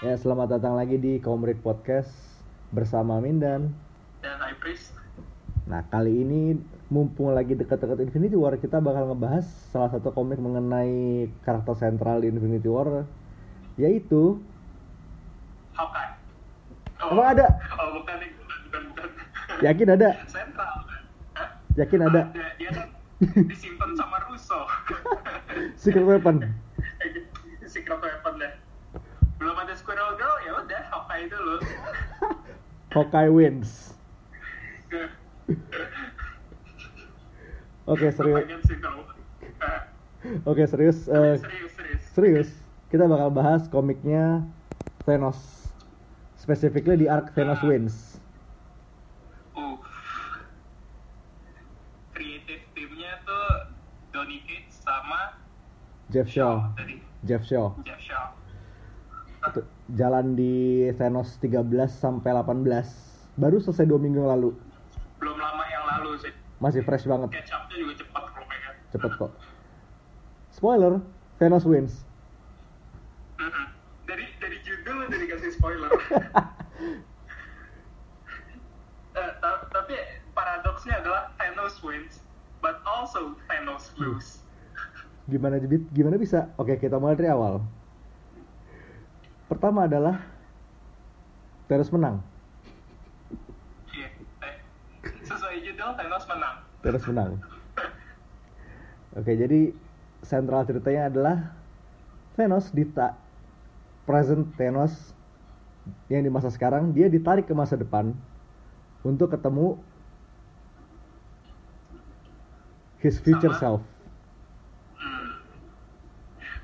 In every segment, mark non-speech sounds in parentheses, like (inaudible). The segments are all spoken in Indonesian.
Ya, selamat datang lagi di Komrik Podcast bersama Mindan. dan High Priest. Nah, kali ini mumpung lagi dekat-dekat Infinity War, kita bakal ngebahas salah satu komik mengenai karakter sentral di Infinity War, yaitu Hawkeye. Emang ada? Oh bukan bukan bukan. yakin ada, Sentral. Hah? yakin ada Dia kan (laughs) disimpan sama Russo. Secret Weapon. Secret weapon deh. Belum ada Squirrel Girl ya Hawkeye dulu. (laughs) Hawkeye wins. (laughs) Oke serius, kalau. Eh, (laughs) oke serius, Eh, serius serius. serius. Kita bakal bahas komiknya Thanos, specifically di arc Thanos wins. Uh. Donny Cates sama Jeff Shaw, Jeff Shaw. Jeff Shaw. Itu jalan di Thanos 13 sampai 18. Baru selesai dua minggu yang lalu. Belum lama yang lalu sih. Masih fresh banget. Catch up-nya juga cepat kalau pengen. Cepet kok. Spoiler, Thanos wins. Mm-mm. Dari dari judul udah dikasih spoiler. (laughs) Ta- tapi paradoksnya adalah Thanos wins, but also Thanos lose. Gimana? Gimana bisa? Oke, kita mulai dari awal. Pertama adalah Thanos menang. Iya. Eh, sesuai judul Thanos menang. Thanos menang. Oke, jadi sentral ceritanya adalah Thanos dita present Thanos yang di masa sekarang dia ditarik ke masa depan untuk ketemu his future Sama? self. Hmm.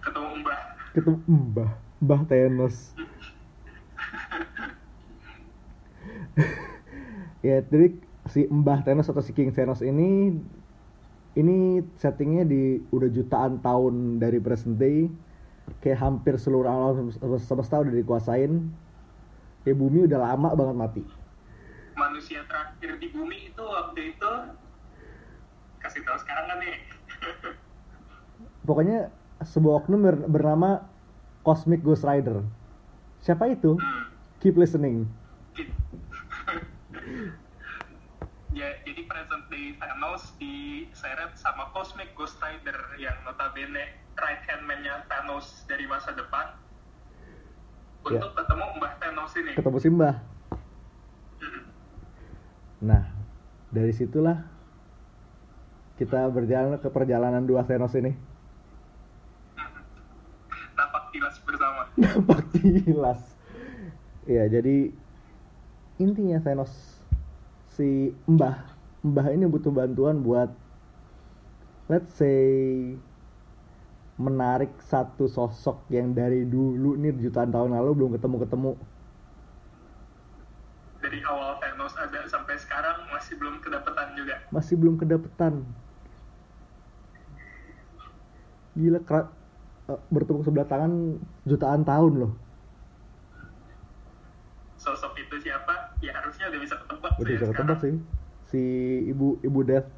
Ketemu Mbah. Ketemu Mbah, Mbah Thanos. ya, jadi si Mbah Thanos atau si King Thanos ini ini settingnya di udah jutaan tahun dari present day kayak hampir seluruh alam semesta udah dikuasain kayak bumi udah lama banget mati Manusia terakhir di bumi itu waktu itu kasih tahu sekarang kan nih. pokoknya sebuah oknum ber- bernama Cosmic Ghost Rider siapa itu Hmm. keep listening (laughs) Ya, jadi present day Thanos diseret sama Cosmic Ghost Rider yang notabene right hand man-nya Thanos dari masa depan Ya. untuk ketemu Mbah Thanos ini. ketemu si Mbah Hmm. Nah, dari situlah kita berjalan ke perjalanan dua Thanos ini. Bersama. Nampak jelas. Ya, jadi intinya Thanos si Mbah, Mbah ini butuh bantuan buat let's say menarik satu sosok yang dari dulu nih jutaan tahun lalu belum ketemu-ketemu. Dari awal Thanos ada sampai sekarang masih belum kedapetan juga. Masih belum kedapetan. Gila eh, bertepuk sebelah tangan jutaan tahun loh. Sosok itu siapa? Ya harusnya udah bisa ketebak Udah sih bisa ketebak sih. Si ibu ibu Death.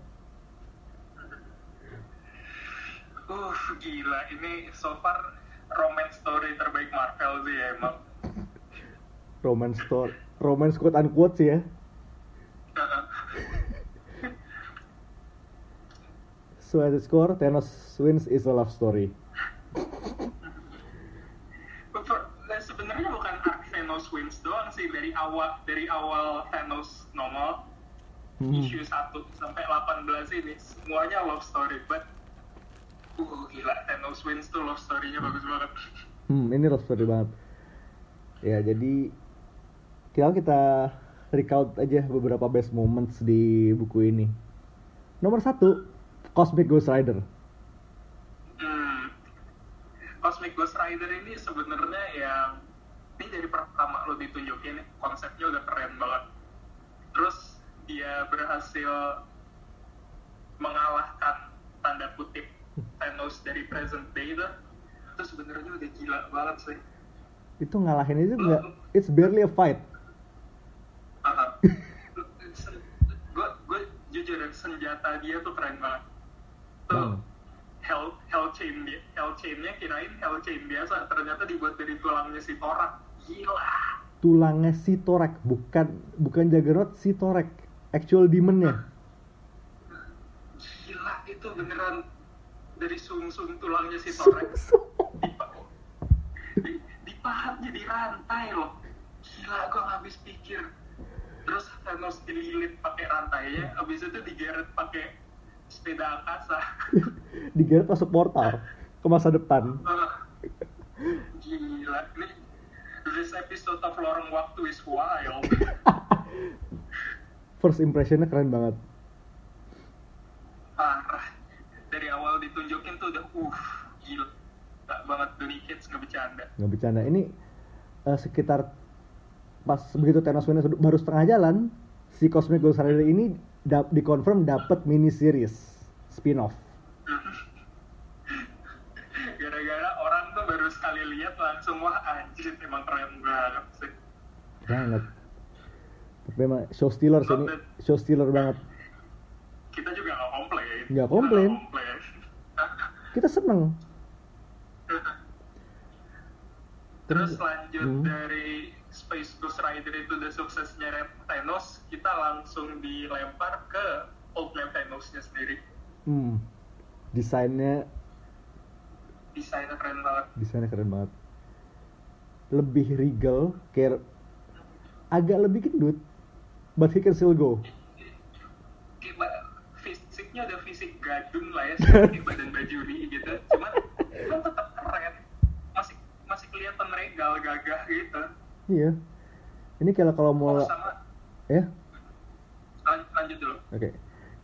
Uh, gila. Ini so far romance story terbaik Marvel sih ya emang. Romance story. Romance quote unquote sih ya. So at its core, Thanos wins is a love story. Per- nah, sebenarnya bukan arc Thanos wins doang sih dari awal dari awal Thanos normal Hmm. issue 1 sampai 18 ini semuanya love story but uh gila Thanos wins tuh love story-nya bagus banget Hmm, ini love story banget. Ya, jadi kita kita recount aja beberapa best moments di buku ini. Nomor satu, Cosmic Ghost Rider. hmm. Cosmic Ghost Rider ini sebenarnya yang ini dari pertama lo ditunjukin konsepnya udah keren banget. Terus dia berhasil mengalahkan tanda kutip Thanos dari present day itu itu sebenarnya udah gila banget sih. Itu ngalahin itu nggak, it's barely a fight. gue gue jujur senjata dia tuh keren banget. Tuh Hmm. hell hell chain dia hell chainnya kirain hell chain biasa ternyata dibuat dari tulangnya si Thorak gila. Tulangnya si Torek bukan bukan Juggernaut si Torek. Actual demonnya. Gila itu beneran dari sum-sum tulangnya si Torek. Dipa- di- dipahat jadi rantai loh. Gila gue nggak habis pikir. Terus Thanos dililit pakai rantainya habis itu digeret pakai sepeda akasa (laughs) digeret masuk portal ke masa depan. Ah, gila ini this episode of lorong waktu is wild. (laughs) First impressionnya keren banget. Parah. Dari awal ditunjukin tuh udah uh gila. Gak banget Donny nggak bercanda. Nggak bercanda. Ini eh, sekitar pas begitu Thanos Win baru setengah jalan si Cosmic Ghost Rider ini dap, dikonfirm dapat mini series spin-off gara-gara orang tuh baru sekali lihat langsung wah anjir emang keren banget sih. Banget. Tapi emang show stealer sih ini show stealer banget. Kita juga nggak komplain. Nggak komplain. (laughs) kita seneng. Terus lanjut Hmm. dari Space Ghost Rider itu udah suksesnya Thanos kita langsung dilempar ke Old Man Thanos-nya sendiri. Hmm. desainnya desainnya keren banget. Desainnya keren banget. Lebih regal kayak agak lebih gendut but he can still go. Fisiknya udah fisik gadun lah ya (laughs) seperti badan bajuri gitu. Cuman cuman tetap keren. Masih masih kelihatan regal gagah gitu. Iya. Ini kalau kalau mau oh sama. Ya? Lan- lanjut dulu. Oke.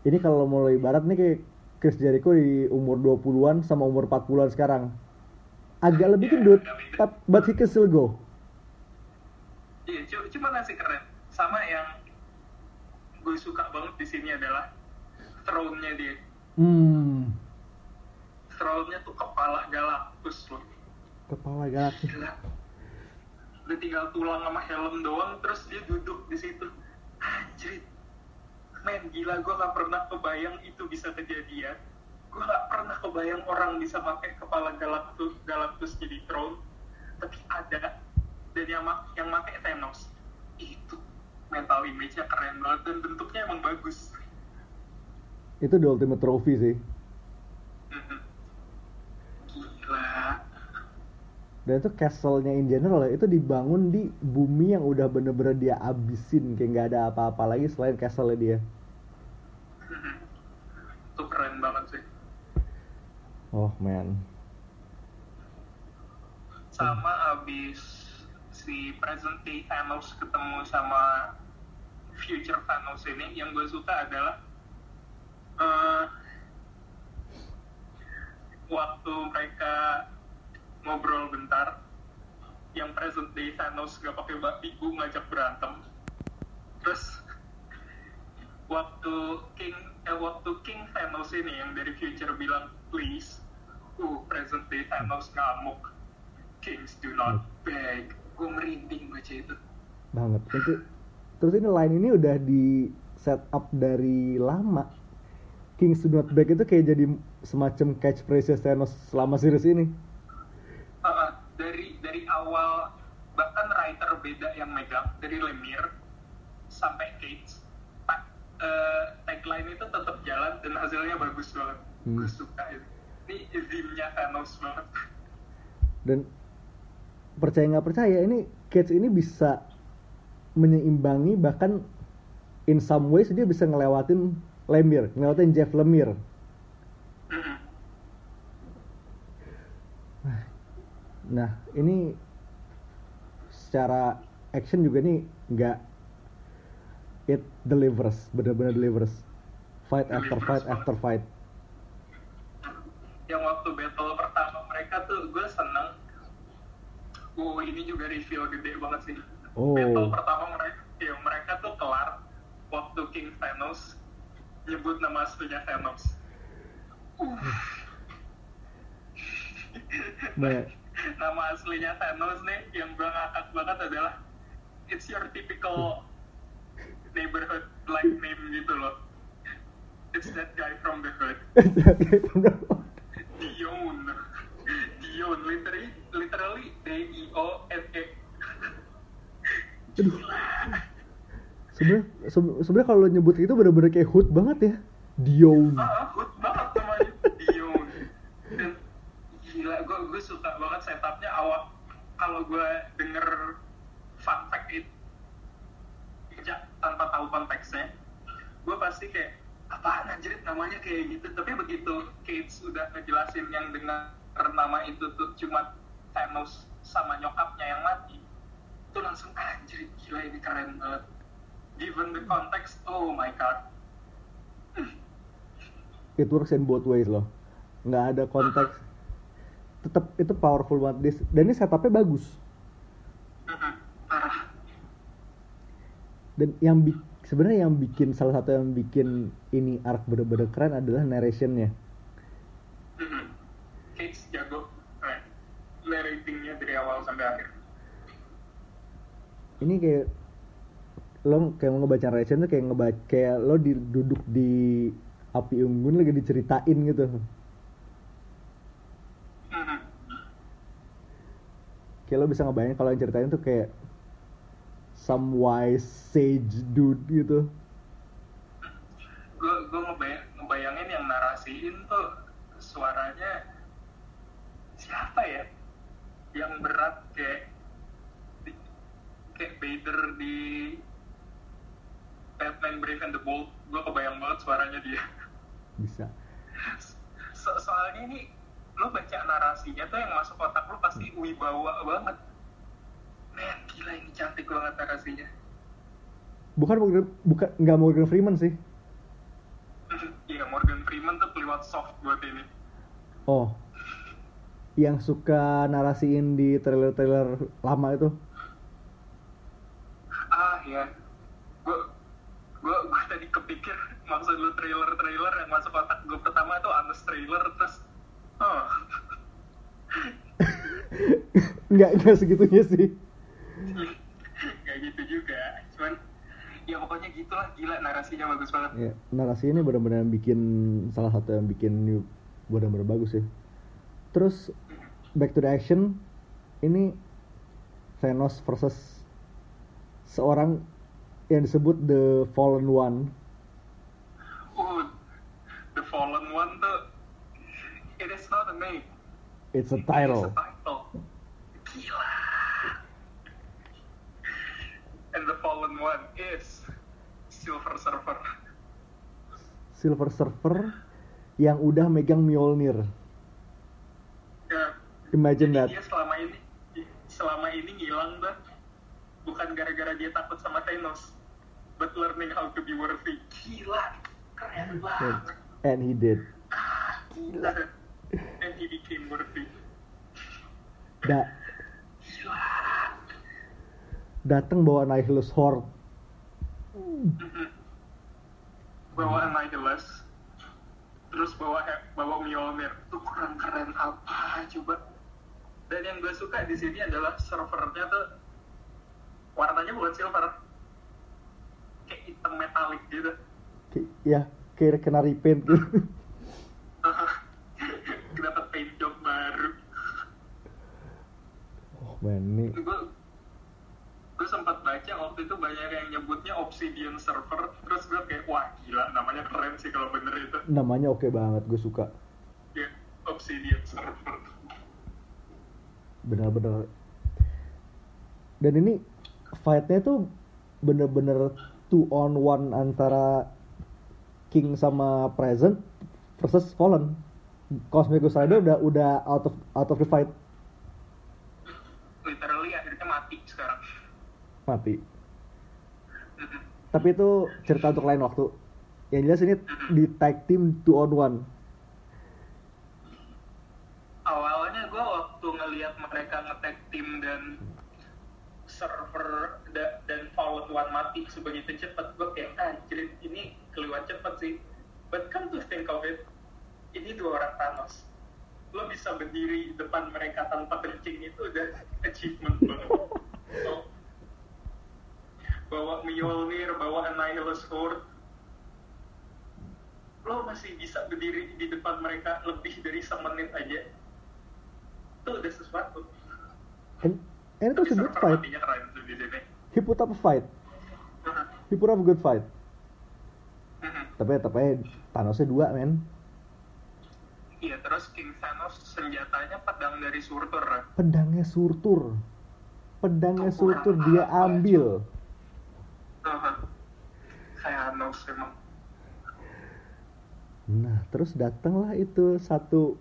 Ini kalau mau ibarat nih kayak Chris Jericho di umur 20-an sama umur 40-an sekarang. Agak lebih gendut, but, but he can still go. iya cu- cuma masih keren sama yang gue suka banget di sini adalah throne-nya dia Hmm. throne-nya tuh kepala Galactus loh Kepala galaktis. gila udah tinggal tulang sama helm doang terus dia duduk di situ anjir men gila gue gak pernah kebayang itu bisa kejadian. Gue gak pernah kebayang orang bisa pakai kepala Galactus Galactus jadi throne tapi ada dan yang mak yang pakai Thanos itu mental image-nya keren banget dan bentuknya emang bagus. Itu the ultimate trophy sih. Mhm. gila Dan itu castle-nya in general ya, itu dibangun di bumi yang udah bener-bener dia abisin kayak nggak ada apa-apa lagi selain castle-nya dia. Itu keren banget sih Oh man. sama abis si present day Thanos ketemu sama future Thanos ini yang gue suka adalah eh, waktu mereka ngobrol bentar. Yang present day Thanos gak pakai babiku ngajak berantem. Terus waktu King eh waktu King Thanos ini yang dari future bilang please uh present day Thanos ngamuk. Kings do not beg. Gue merinding baca itu. Banget. Itu terus ini line ini udah di set up dari lama. Kings do not beg itu kayak jadi semacam catchphrase Thanos selama series ini Uh, dari dari awal bahkan writer beda yang megang dari Lemire sampai Cage ta- eh, tagline itu tetap jalan dan hasilnya bagus banget Hmm. gue suka itu ini theme-nya Thanos banget dan percaya nggak percaya ini Cage ini bisa menyeimbangi bahkan in some ways dia bisa ngelewatin Lemire ngelewatin Jeff Lemire Mhm. Nah ini secara action juga nih nggak it delivers benar-benar delivers. Fight after fight after fight. Yang waktu battle pertama mereka tuh gue seneng. Wow ini juga reveal gede banget sih. Oh. battle pertama mereka ya mereka tuh kelar waktu King Thanos nyebut nama aslinya Thanos. Nah, nama aslinya Thanos nih yang gue ngakak banget adalah it's your typical neighborhood like name gitu loh. (laughs) It's that guy from the hood. Dion. Dion literally literally D I O N E. Sebenarnya sebenarnya kalau nyebut itu bener-bener kayak hood banget ya. Dion. Uh, hood. Gue gue suka banget setupnya awal kalau gue denger fun fact itu ja, tanpa tahu konteksnya gue pasti kayak apaan anjir namanya kayak gitu. Tapi begitu Kate sudah ngejelasin yang dengan nama itu tuh cuma Thanos sama nyokapnya yang mati itu langsung anjir gila ini keren banget. Given the context oh my god. It works in both ways loh. Nggak ada konteks tetap itu powerful banget. Dan ini setupnya bagus. Parah. Dan yang sebenarnya yang bikin salah satu yang bikin ini arc bener-bener keren adalah narrationnya. Cage jago keren. Narratingnya dari awal sampai akhir. Ini kayak lo kayak mau ngebaca narration tuh kayak ngebaca kayak lo duduk di api unggun lagi diceritain gitu kayak lo bisa ngebayangin kalau yang ceritain tuh kayak some wise sage dude gitu. Gue gue ngebayang, ngebayangin yang narasiin tuh suaranya siapa ya? Yang berat kayak di- kayak Vader di Batman Brave and the Bold. Gue kebayang banget suaranya dia. Bisa. So- soalnya ini lo baca narasinya tuh yang masuk otak lo pasti wibawa banget. Men gila ini cantik banget narasinya. Bukan Morgan, bukan nggak Morgan Freeman sih. (laughs) Iya Morgan Freeman tuh keliwat soft buat ini. Oh. Yang suka narasiin di trailer-trailer lama itu? Ah ya gue gue gue tadi kepikir maksud lu trailer trailer yang masuk otak gue pertama itu honest trailer terus oh (laughs) nggak nggak segitunya sih. Nggak gitu juga. Cuman ya pokoknya gitulah. Gila narasinya bagus banget. Ya narasi ini benar-benar bikin salah satu yang bikin ini benar-benar bagus ya terus back to the action ini Thanos versus seorang yang disebut the Fallen One uh the fallen one tuh it is not a name it's a title. A title. Gila. And the fallen one is Silver Surfer. Silver Surfer yang udah megang Mjolnir. Ya. Imagine Jadi that. dia selama ini selama ini ngilang tuh bukan gara-gara dia takut sama Thanos but learning how to be worthy. Gila keren banget. and he did. Gila. and worthy da. Datang bawa Nihilus Horde Mhm. bawa Annihilus terus bawa bawa Mjolnir. Itu kurang keren apa coba? Dan yang gue suka di sini adalah servernya tuh warnanya bukan silver. Kayak hitam metalik gitu. Ya kayak kena repaint. gitu (laughs) ini gue sempat baca waktu itu banyak yang nyebutnya Obsidian server terus gue kayak wah gila namanya keren sih kalau bener itu. Namanya oke banget gue suka. Ya Obsidian server. Bener-bener dan ini fightnya tuh bener-bener two on one antara King sama Present versus Fallen. Cosmic Ghost Rider udah udah out of out of the fight literally akhirnya mati sekarang mati. Tapi itu cerita untuk lain waktu. Yang jelas ini di tag team two on one. Awalnya gue waktu ngelihat mereka nge-tag team dan server da- dan Fallen One mati sebegitu cepat gue kayak anjir ini keluar cepat sih. But come to think of it ini dua orang Thanos. Lo bisa berdiri di depan mereka tanpa kencing itu udah achievement banget. so, (laughs) bawa Mjolnir bawa Annihilus Horde lo masih bisa berdiri di depan mereka lebih dari semenit aja. Itu udah sesuatu. And, and it was a good fight. he put up a fight. He put up a good fight. Mhm. tapi tapi Thanosnya dua men. Iya, terus King Thanos senjatanya pedang dari Surtur. pedangnya surtur. Pedangnya surtur dia ambil Thanos emang. nah terus datanglah itu satu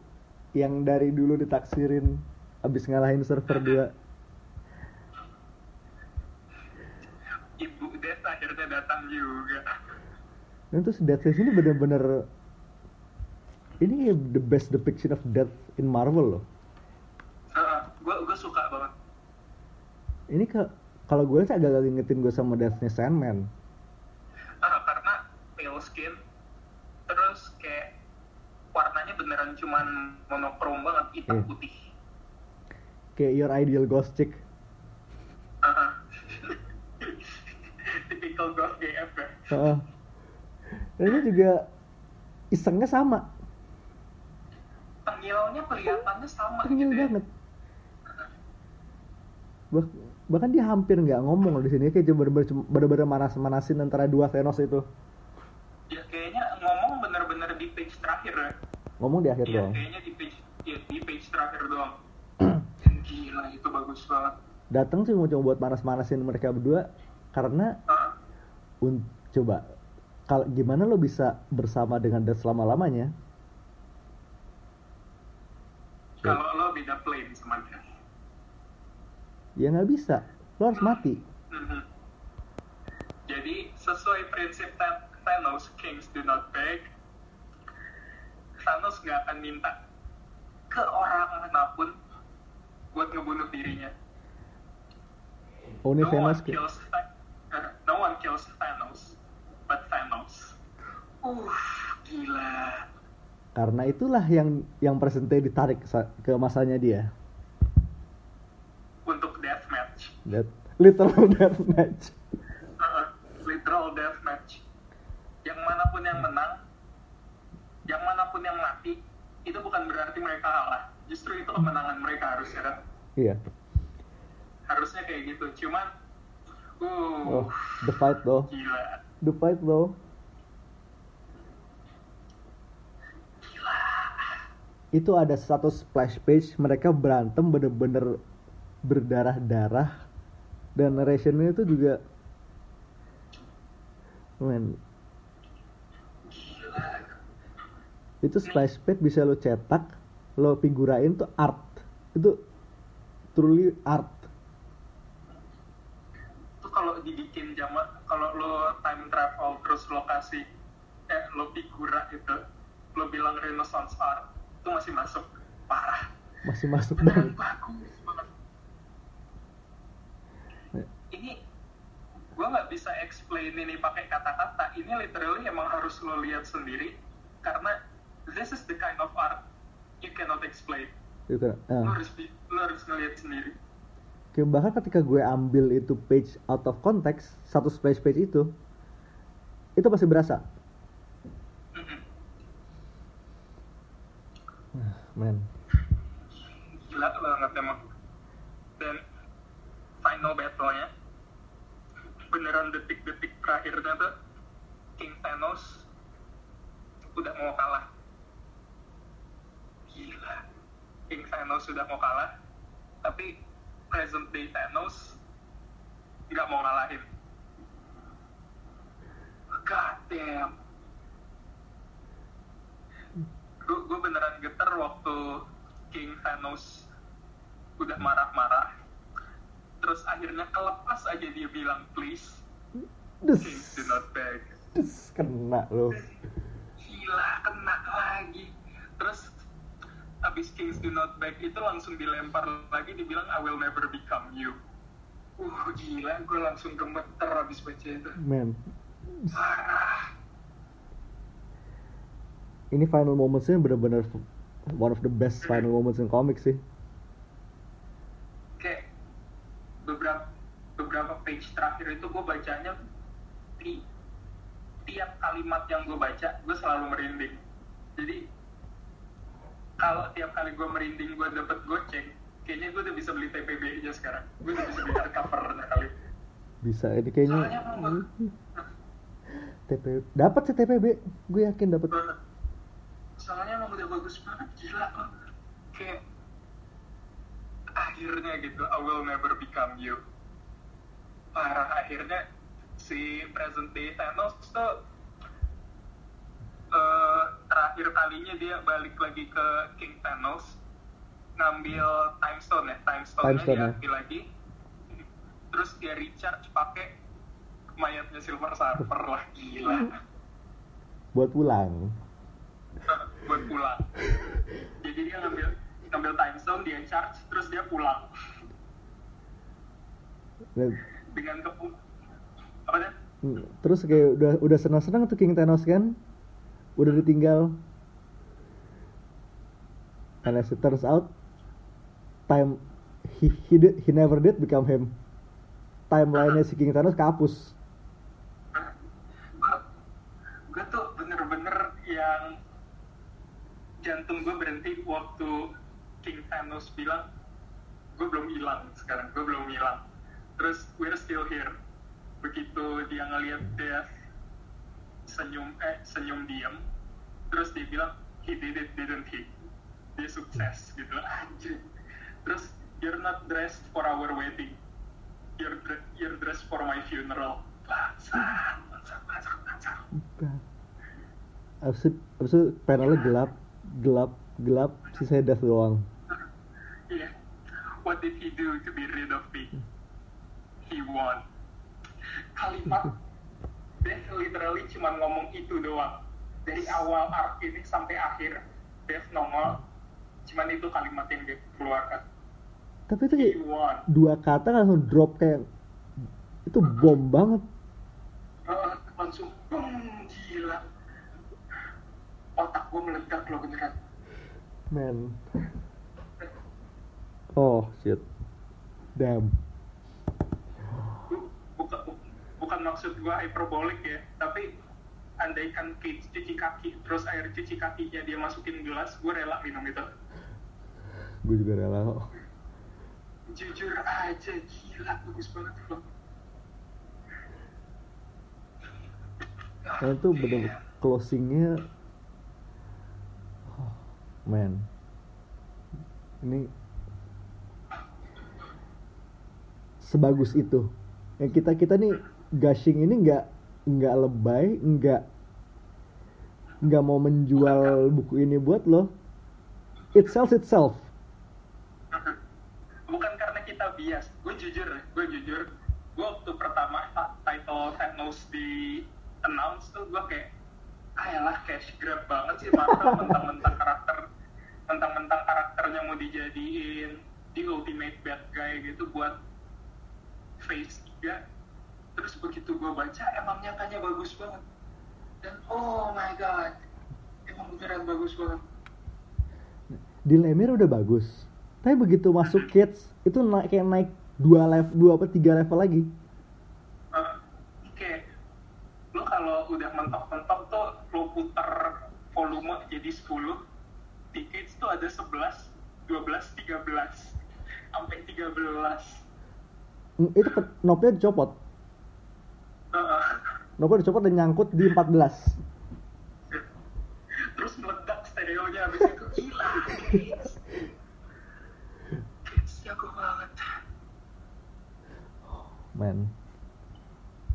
yang dari dulu ditaksirin abis ngalahin server 2 Ibu Death akhirnya datang juga. dan terus Death Race ini bener-bener ini the best depiction of death in Marvel loh gue gue suka banget. ini ke kalau gue sih agak-agak ngingetin gue sama Deathnya Sandman Ah, karena pale skin, terus kayak warnanya beneran cuman monokrom banget, hitam Iya. putih. kayak your ideal ghost chick Aha. (laughs) Typical goth GF ya. Heeh. dan ini juga isengnya sama Tengilnya kelihatannya sama tengil gitu ya. banget Bah- bahkan dia hampir nggak ngomong loh di sini kayak bener-bener manas-manasin antara dua Thanos itu Ya kayaknya ngomong bener-bener di page terakhir ya. ngomong di akhir Iya, doang kayaknya di page ya, di page terakhir doang. (clears throat) Gila, itu bagus banget. datang sih mau coba buat manas-manasin mereka berdua karena Ah, un- coba kalau gimana lo bisa bersama dengan Death selama lamanya kalau lo beda. Ya nggak bisa lo harus mati Mhm. Jadi sesuai prinsip Tha- Thanos, Kings do not beg. Thanos nggak akan minta ke orang mana pun buat ngebunuh dirinya. Only no Thanos one kills Tha- uh, no one kills Thanos, but Thanos. Uh, gila. karena itulah yang yang presente ditarik ke masanya dia Untuk that literal death match Uh, literal deathmatch. Yang mana pun yang menang, yang mana pun yang mati, itu bukan berarti mereka kalah. Justru itu kemenangan mereka harusnya kan. iya Harusnya kayak gitu. Cuman, uh, oh the fight though gila. the fight though itu ada satu splash page mereka berantem bener-bener berdarah-darah dan narrationnya itu juga men. Itu splash page bisa lo cetak lo figurain tuh art. Itu truly art. Itu kalau dibikin zaman, kalau lo time travel terus lo kasih, eh, lo figura itu, lo bilang Renaissance art, itu masih masuk. Parah. masih masuk banget. bagus banget Ya. ini gue nggak bisa explain ini pakai kata-kata ini literally emang harus lo lihat sendiri karena this is the kind of art you cannot explain Gitu. lo Ah. harus lo harus ngeliat sendiri Kayak bahkan ketika gue ambil itu page out of context satu splash page itu itu pasti berasa Mhm. men gila banget emang dan final battle-nya beneran detik-detik terakhirnya tuh King Thanos udah mau kalah. Gila. King Thanos sudah mau kalah tapi present day Thanos nggak mau ngalahin. God damn. Gue beneran geter waktu King Thanos udah marah-marah terus akhirnya kelepas aja dia bilang please des. Kings do not beg. Des kena lo gila kena lagi. Terus abis Kings do not beg itu langsung dilempar lagi dibilang I will never become you. Uh gila gue langsung gemeter abis baca itu. Men. Parah. Ini final momentsnya bener-bener one of the best final moments in comics sih kayak beberapa beberapa page terakhir itu gue bacanya ti- tiap kalimat yang gue baca gue selalu merinding. Jadi kalau tiap kali gue merinding gue dapet goceng kayaknya gue udah bisa beli TPB aja sekarang. Gue udah bisa beli hardcover kali. Bisa ini kayaknya soalnya TP dapat sih TPB gue yakin dapat soalnya emang udah bagus banget gila kayak akhirnya gitu I will never become you parah akhirnya si present day Thanos tuh eh, terakhir kalinya dia balik lagi ke King Thanos ngambil time stone ya time stone Time Stone, ya. lagi terus dia recharge pakai mayatnya Silver Surfer lah gila buat pulang buat pulang. Jadi dia ngambil ngambil time stone, dia charge, terus dia pulang Dan- dengan kepu apa? Hmm, terus kayak udah udah senang-senang tuh King Thanos kan udah ditinggal and as it turns out time he he, did, he never did become him timeline-nya si King Thanos kehapus Gue tuh bener-bener yang jantung gue berhenti waktu King Thanos bilang gue belum hilang sekarang, gue belum hilang. Terus we're still here. Begitu dia ngeliat Death senyum eh senyum diam, terus dia bilang he did it didn't he? Dia sukses gitu (laughs) anjir. Terus you're not dressed for our wedding. You're, you're dressed for my funeral. Bangsat, bangsat, bangsat, bangsat. abis itu, abis panelnya gelap gelap gelap sisanya death doang (laughs) Iya. What did he do to be rid of me? He won. Kalimat Death literally cuma ngomong itu doang. Dari awal arc ini sampai akhir, Death nongol. Cuman itu kalimat yang dia keluarkan. tapi itu kayak dua kata langsung drop kayak itu bom banget langsung, boom, gila. Otak gue meledak loh beneran. man oh shit damn bukan maksud gua hyperbolik ya tapi andaikan kids cuci kaki terus air cuci kakinya dia masukin gelas gue rela minum itu. Gue juga rela kok. jujur aja gila bagus banget loh. Karena itu bener closingnya oh, man. Ini sebagus itu. Yang kita kita nih gushing ini nggak nggak lebay nggak nggak mau menjual buku ini buat lo. It sells itself. (laughs) Bukan karena kita bias. Gue jujur gue jujur. Gue waktu pertama ta- title Thanos di announce tuh gue kayak ah yalah cash grab banget sih Marvel (laughs) mentang-mentang karakter mentang-mentang karakternya mau dijadiin di ultimate bad guy gitu buat phase 3 terus begitu gue baca emang nyatanya bagus banget. Dan oh my god emang beneran bagus banget. Di Lemire udah bagus. Tapi begitu masuk kids itu naik kayak naik dua level dua apa tiga level lagi. Eh, kayak lo kalau udah mentok-mentok tuh lo puter volume jadi 10 tickets tuh ada 11 12 13 sampai 13 Mm, itu knobnya dicopot Eh, knobnya dicopot dan nyangkut di 14 terus meledak stereonya habis itu gila jago banget. Man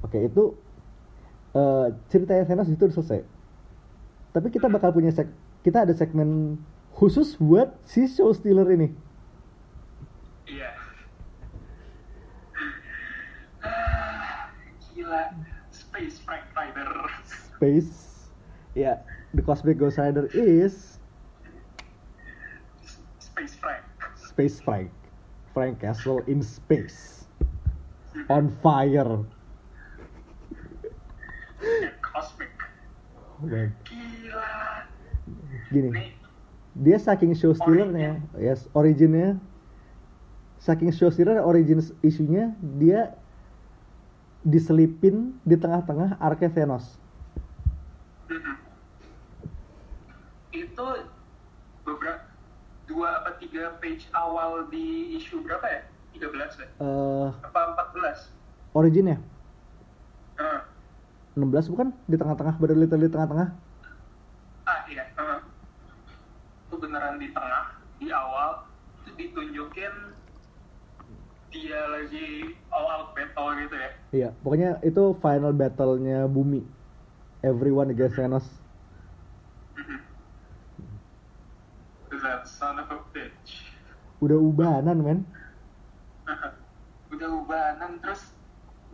oke itu eh ceritanya Thanos itu selesai. Tapi kita bakal punya seg kita ada segmen khusus buat si show stealer ini iya Ah, gila. Space Frank Rider. Space. Ya the cosmic ghost rider is Space Frank space Frank. Frank Castle in space. On fire. Cosmic. Man, gila. Gini. Nih dia saking show stealernya. Yes originnya. Saking show stealer origin isunya dia diselipin di tengah-tengah arke Thanos Mhm. itu beberapa dua apa tiga page awal di isu berapa ya? 13 ya? Eh apa 14 originnya? Nah, 16 bukan? Di tengah-tengah bener literally di tengah-tengah? Ah iya uh, itu beneran di tengah di awal. Itu ditunjukin dia lagi all out battle gitu ya. Iya pokoknya itu final battle-nya bumi. Everyone against Thanos. Mhm. that son of a bitch? Udah ubanan men. (laughs) Udah ubanan terus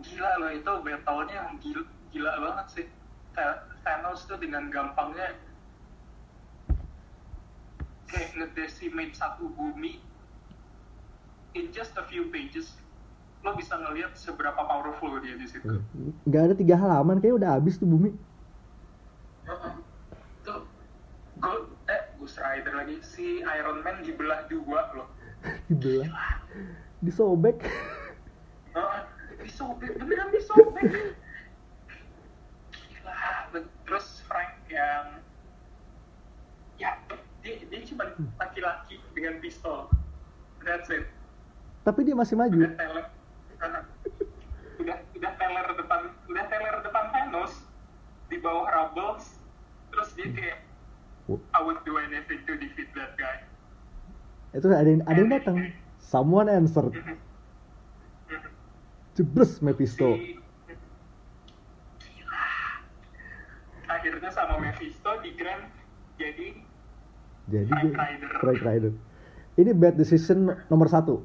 gila loh itu battle-nya yang gila, gila banget sih. Tha- Thanos tuh dengan gampangnya kayak ngedecimate satu bumi in just a few pages lo bisa ngelihat seberapa powerful dia di situ. Nggak ada tiga halaman kayak udah habis tuh bumi. Heeh. tuh Go- eh Ghost Rider lagi. Si Iron Man dibelah dua loh. (laughs) Dibelah? Disobek? Heeh, (laughs) disobek beneran disobek. Gila terus Frank yang ya dia dia cuma laki-laki dengan pistol. That's it tapi dia masih maju. Udah teler. (laughs) Udah udah teler depan udah teler depan Thanos. Di bawah Rubbles terus dia kayak I would do anything to defeat that guy. Itu ada yang ada yang datang. Someone answered. Jebres Mephisto Si- Gila. akhirnya sama Mephisto di Grand jadi jadi Frank Rider. Frank Rider. Ini bad decision nomor satu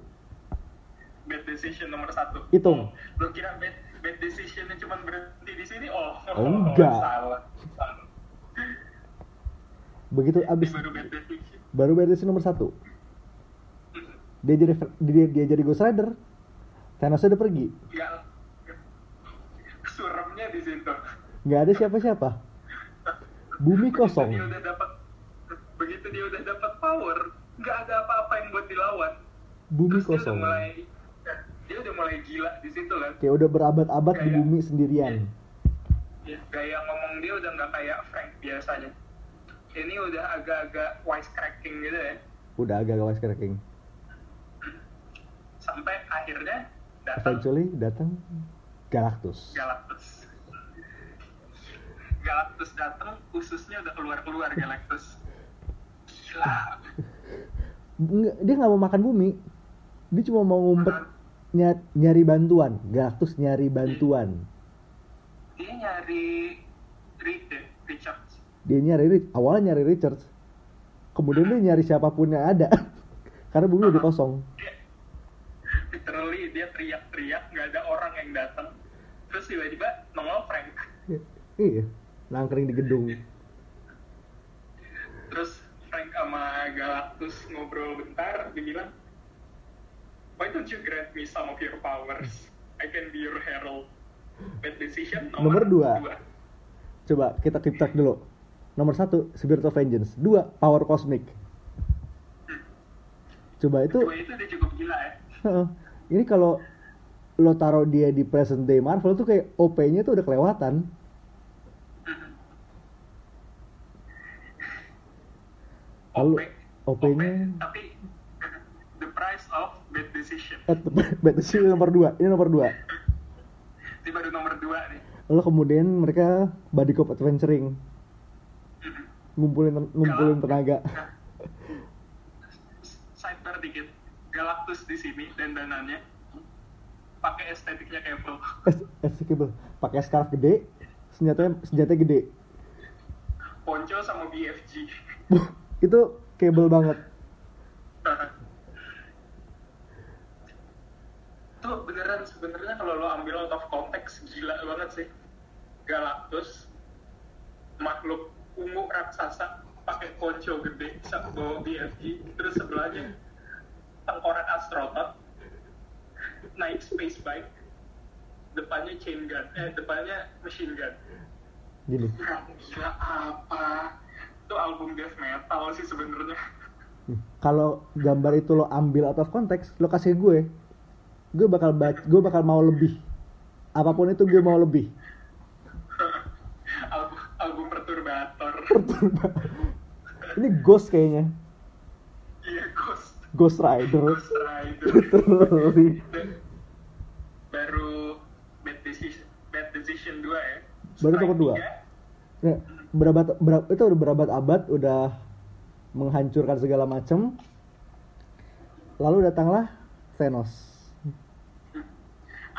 decision nomor satu. Hitung. lo kira bad bad decisionnya cuma berhenti di sini? Oh, Oh, enggak. salah. Salah begitu abis baru bad decision. baru bad decision nomor satu. Dia jadi dia, dia jadi Ghost Rider. Thanos udah pergi. Nggak suremnya di situ. Nggak ada siapa-siapa. Bumi begitu kosong. dia udah dapat begitu dia udah dapat power nggak ada apa-apa yang buat dilawan. Bumi Terus dia udah kosong. mulai udah mulai gila di situ kan. Kayak udah berabad-abad di bumi sendirian. Ya, gaya ngomong dia udah nggak kayak Frank biasanya. Ini udah agak-agak wisecracking gitu ya. Udah agak gawas cracking sampai akhirnya datang. Eventually datang Galactus. Galactus. Galactus datang ususnya udah keluar-keluar Galactus. Gila. (laughs) Nggak, dia nggak mau makan bumi. Dia cuma mau ngumpet nyari bantuan. Galactus nyari bantuan. Dia nyari Richards dia nyari Rich- awalnya nyari Richards kemudian dia nyari siapa pun yang ada. (laughs) Karena bumi udah kosong. Literally dia teriak-teriak nggak ada orang yang datang. Terus tiba-tiba nongol Frank iya. Nangkring di gedung. Terus Frank sama Galactus ngobrol bentar dia bilang why don't you grant me some of your powers? I can be your herald. Bad decision. Nomor nomor, dua. coba kita keep track dulu. Nomor satu Spirit of Vengeance. Dua Power Cosmic. Coba itu dua itu dia cukup gila ya. Ini kalau lo taruh dia di present day Marvel tuh kayak OP-nya tuh udah kelewatan. Lalu, OP, OP-nya tapi price of bad decision. Eh, bad decision nomor dua. Ini nomor dua. Ini baru nomor dua nih. Lalu kemudian mereka body cop adventuring. Ngumpulin ngumpulin tenaga. Sidebar dikit. Galactus di sini dan danannya pakai estetiknya Cable Escapable pakai scarf gede senjatanya senjatanya gede. Ponco sama BFG itu cable banget tuh beneran sebenarnya kalau lo ambil out of konteks gila banget sih. Galactus makhluk ungu raksasa pakai ponco gede bawa BFG terus sebelahnya tengkorak astronaut naik space bike depannya chain gun eh depannya machine gun. Gini. Gila apa? Itu album death metal sih sebenarnya. Nih, kalau gambar itu lo ambil out of konteks lo kasih gue gue bakal gue bakal mau lebih. Apa pun itu gue mau lebih. (laughs) Album, album perturbator. Ini ghost kayaknya. Iya ghost. Ghost Rider. Ghost Rider. Literally. baru bad decision bad decision 2 ya. Baru strike dua. Nah, berabad, berab- itu udah berabad-abad udah menghancurkan segala macam. Lalu datanglah Thanos.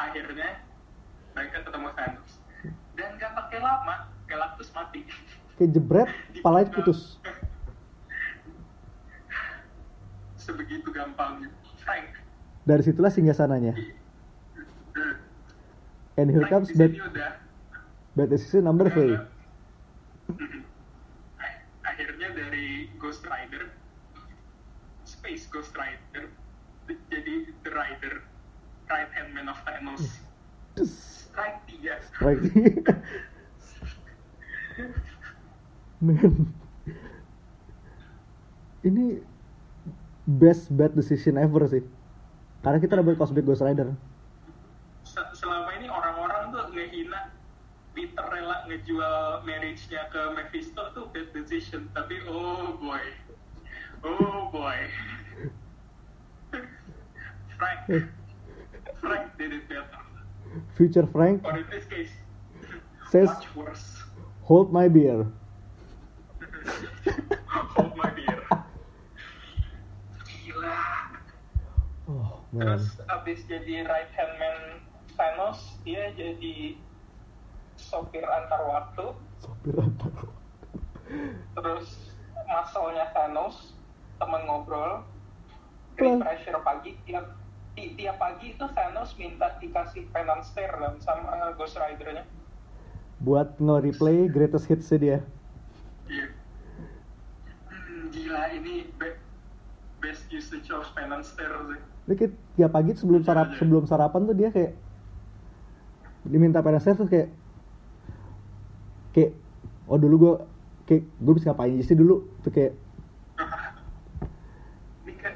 Akhirnya mereka ketemu Thanos dan gak pakai lama Galactus mati Kayak jebret, (laughs) palanya putus. (laughs) sebegitu gampangnya Frank Dari situlah singgasananya. hmm. And here Frank comes bad, bad decision number three. (laughs) Akhirnya dari Ghost Rider Space Ghost Rider jadi The Rider right hand man of Thanos strike tiga strike. Man. Ini best bad decision ever sih. Karena kita dapat Cosmic Ghost Rider. Se- selama ini orang-orang tuh ngehina Peter rela ngejual marriage-nya ke Mephisto tuh bad decision tapi oh boy oh boy (laughs) Frank Frank did it better Future Frank or in this case says, much worse "Hold my beer." (laughs) hold my beer gila Oh man. terus abis jadi right hand man Thanos dia jadi sopir antar waktu Sopir antar. terus masalnya Thanos teman ngobrol Plus. pressure pagi tiap ti- tiap pagi itu Thanos minta dikasih penance stare kan sama Ghost Rider-nya. Buat nge-replay greatest hits dia. iya Hmm, gila ini be- best usage of penance stare sih. Ini kayak tiap pagi sebelum sarap sebelum sarapan tuh dia kayak diminta penasihat tuh kayak kayak oh dulu gue kayak gue bisa ngapain aja sih dulu? Tuh kayak ini kan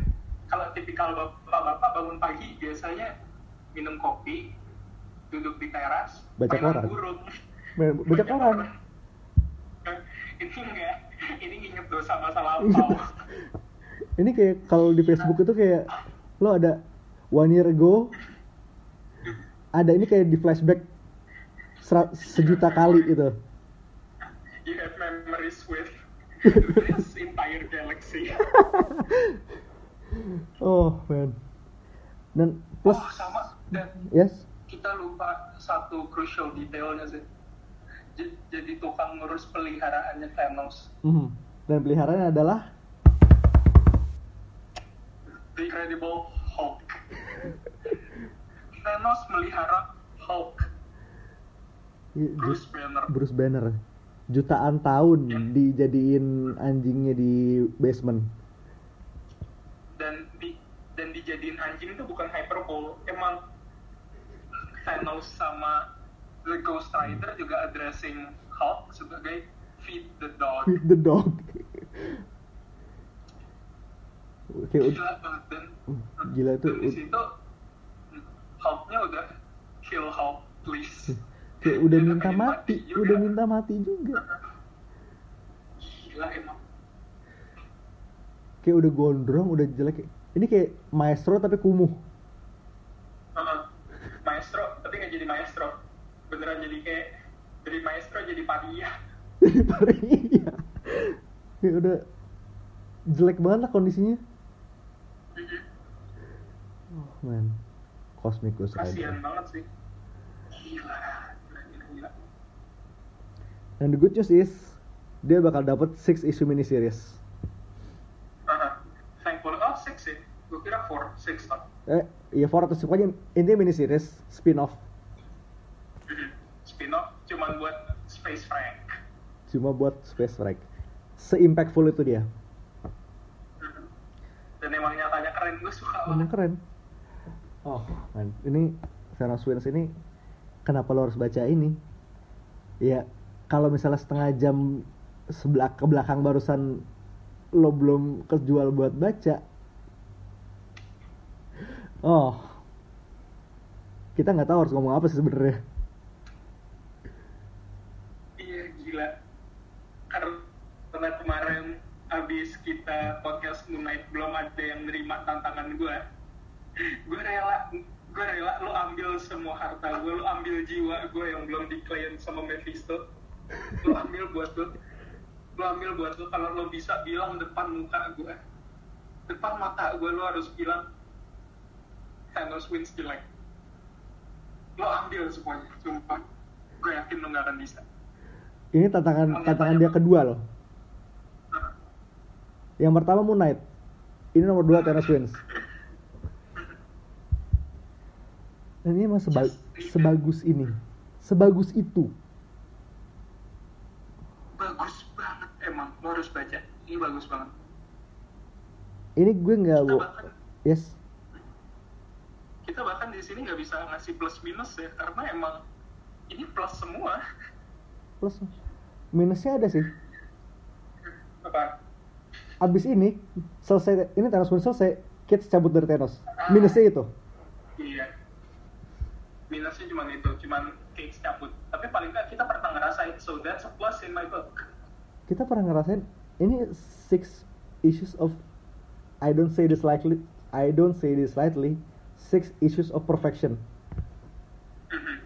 kalau tipikal bapak-bapak bangun pagi biasanya minum kopi duduk di teras Baca koran. burung. Baca koran. (laughs) Ini enggak. Ini nginget dosa masa lampau. (laughs) Ini kayak kalau di Facebook itu kayak lo ada one year ago ada ini kayak di flashback sejuta kali gitu. You have memories with (laughs) this entire galaxy oh man. Dan plus oh sama. Dan yes? kita lupa satu crucial detailnya sih. Jadi tukang ngurus peliharaannya Thanos. Mhm. dan peliharaannya adalah? The Incredible Hulk. Thanos melihara Hulk. I- Bruce Banner. Bruce Banner. Jutaan tahun dijadiin anjingnya di basement dan dijadiin anjing itu bukan hyperbole. Emang Thanos sama The Ghost Rider juga addressing Hulk sebagai feed the dog. Feed the dog. Oke, ud- gila banget dan gila tuh dan di situ Hulknya udah kill Hulk please. Kayak udah Dia minta pengen mati, juga. udah minta mati juga. gila emang. Kayak udah gondrong, udah jelek. Ini kayak maestro tapi kumuh. Heeh. maestro tapi nggak jadi maestro beneran jadi kayak dari maestro jadi paria (laughs) Jadi iya. Kayak udah jelek banget lah kondisinya. Oh man, kasihan Rider. banget sih gila gila gila, gila. And the good news is dia bakal dapet 6 issue mini series. Heeh. thankful oh six sih gue kira four six Eh, ya 4 atau 6 pokoknya intinya mini series spin off. spin off cuman buat Space Frank Cuma buat Space Strike. Se-impactful itu dia. dan emang nyatanya keren gue suka Emang banget keren. Oh, man. Ini Thanos Wins ini kenapa lo harus baca ini? Ya, kalau misalnya setengah jam sebelah ke belakang barusan lo belum kejual buat baca. Oh. Kita nggak tahu harus ngomong apa sih sebenarnya. iya gila. Karena kemarin abis kita podcast Moon Knight belum ada yang nerima tantangan gue gue rela gue rela lo ambil semua harta gue lo ambil jiwa gue yang belum diklaim sama Mephisto. Lo ambil buat lo lo ambil buat lo kalau lo bisa bilang depan muka gue depan mata gue lo harus bilang Thanos wins jelek lo ambil semuanya sumpah gue yakin lo gak akan bisa Ini tantangan tantangan dia kedua loh. Yang pertama Moon Knight. Ini nomor dua Thanos wins. Dan ini emang seba- sebagus ini, sebagus itu. bagus banget emang lo harus baca ini bagus banget Ini gue nggak bahkan yes. Kita bahkan di sini nggak bisa ngasih plus minus ya karena emang ini plus semua. Plus. Minusnya ada sih. apa? Abis ini selesai ini Thanos wins selesai, Kids cabut dari Thanos. Minusnya itu. iya. Minusnya cuma itu cuman case cabut. Tapi paling nggak kita pernah ngerasain so that's a plus in my book. Kita pernah ngerasain ini six issues of I don't say this lightly, I don't say this lightly, six issues of perfection. Mhm.